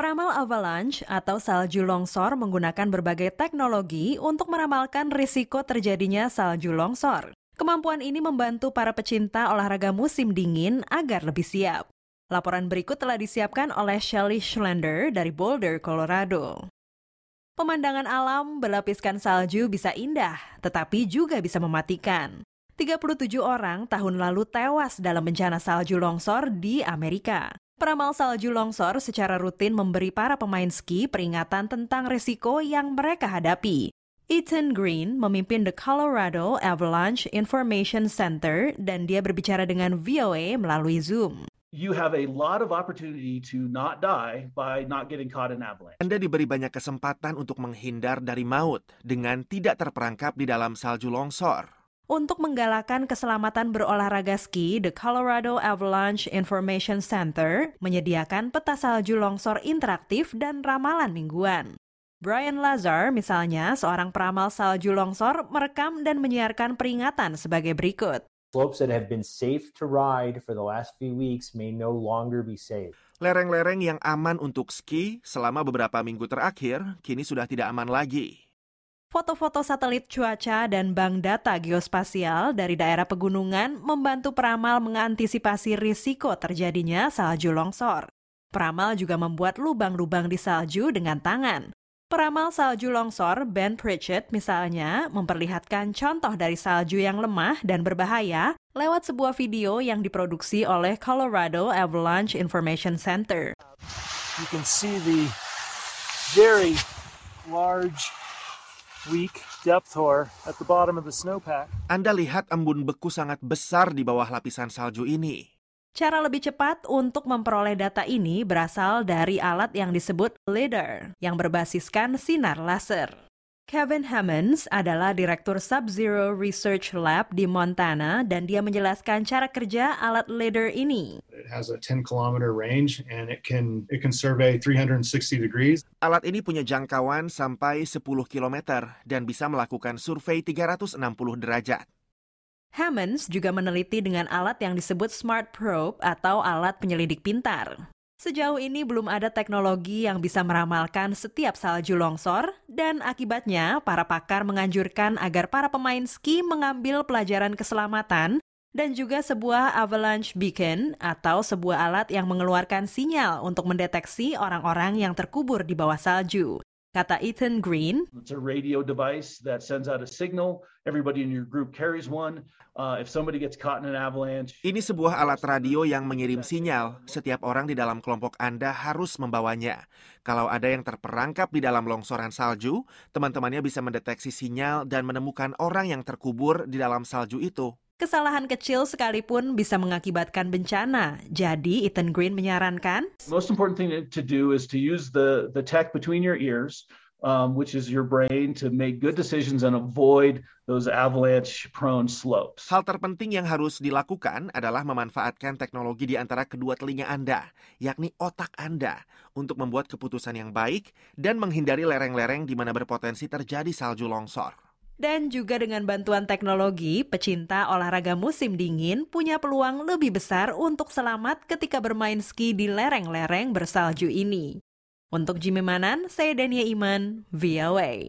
Peramal avalanche atau salju longsor menggunakan berbagai teknologi untuk meramalkan risiko terjadinya salju longsor. Kemampuan ini membantu para pecinta olahraga musim dingin agar lebih siap. Laporan berikut telah disiapkan oleh Shelly Schlender dari Boulder, Colorado. Pemandangan alam berlapiskan salju bisa indah, tetapi juga bisa mematikan. 37 orang tahun lalu tewas dalam bencana salju longsor di Amerika. Peramal salju longsor secara rutin memberi para pemain ski peringatan tentang risiko yang mereka hadapi. Ethan Green memimpin The Colorado Avalanche Information Center dan dia berbicara dengan VOA melalui Zoom. You have a lot of opportunity to not die by not getting caught in avalanche. Anda diberi banyak kesempatan untuk menghindar dari maut dengan tidak terperangkap di dalam salju longsor. Untuk menggalakkan keselamatan berolahraga ski, The Colorado Avalanche Information Center menyediakan peta salju longsor interaktif dan ramalan mingguan. Brian Lazar, misalnya, seorang peramal salju longsor, merekam dan menyiarkan peringatan sebagai berikut. Slopes that have been safe to ride for the last few weeks may no longer be safe. Lereng-lereng yang aman untuk ski selama beberapa minggu terakhir kini sudah tidak aman lagi. Foto-foto satelit cuaca dan bank data geospasial dari daerah pegunungan membantu peramal mengantisipasi risiko terjadinya salju longsor. Peramal juga membuat lubang-lubang di salju dengan tangan. Peramal salju longsor Ben Pritchett misalnya memperlihatkan contoh dari salju yang lemah dan berbahaya lewat sebuah video yang diproduksi oleh Colorado Avalanche Information Center. You can see the very large weak depth hoar at the bottom of the snowpack. Anda lihat embun beku sangat besar di bawah lapisan salju ini. Cara lebih cepat untuk memperoleh data ini berasal dari alat yang disebut LIDAR yang berbasiskan sinar laser. Kevin Hammonds adalah Direktur Sub-Zero Research Lab di Montana dan dia menjelaskan cara kerja alat LIDAR ini. It has a 10 kilometer range and it can it can survey 360 degrees. Alat ini punya jangkauan sampai 10 km dan bisa melakukan survei 360 derajat. Hammonds juga meneliti dengan alat yang disebut Smart Probe atau alat penyelidik pintar. Sejauh ini belum ada teknologi yang bisa meramalkan setiap salju longsor dan akibatnya para pakar menganjurkan agar para pemain ski mengambil pelajaran keselamatan dan juga sebuah avalanche beacon atau sebuah alat yang mengeluarkan sinyal untuk mendeteksi orang-orang yang terkubur di bawah salju. Kata Ethan Green, It's a radio device that sends out a signal. Everybody in your group carries one. Uh, if somebody gets caught in an avalanche, Ini sebuah alat radio yang mengirim sinyal. Setiap orang di dalam kelompok Anda harus membawanya. Kalau ada yang terperangkap di dalam longsoran salju, teman-temannya bisa mendeteksi sinyal dan menemukan orang yang terkubur di dalam salju itu. Kesalahan kecil sekalipun bisa mengakibatkan bencana. Jadi Ethan Green menyarankan, most important thing to do is to use the the tech between your ears, um, which is your brain, to make good decisions and avoid those avalanche-prone slopes. Hal terpenting yang harus dilakukan adalah memanfaatkan teknologi di antara kedua telinga Anda, yakni otak Anda, untuk membuat keputusan yang baik dan menghindari lereng-lereng di mana berpotensi terjadi salju longsor. Dan juga dengan bantuan teknologi, pecinta olahraga musim dingin punya peluang lebih besar untuk selamat ketika bermain ski di lereng-lereng bersalju ini. Untuk Jimmy Manan, saya Dania Iman, VOA.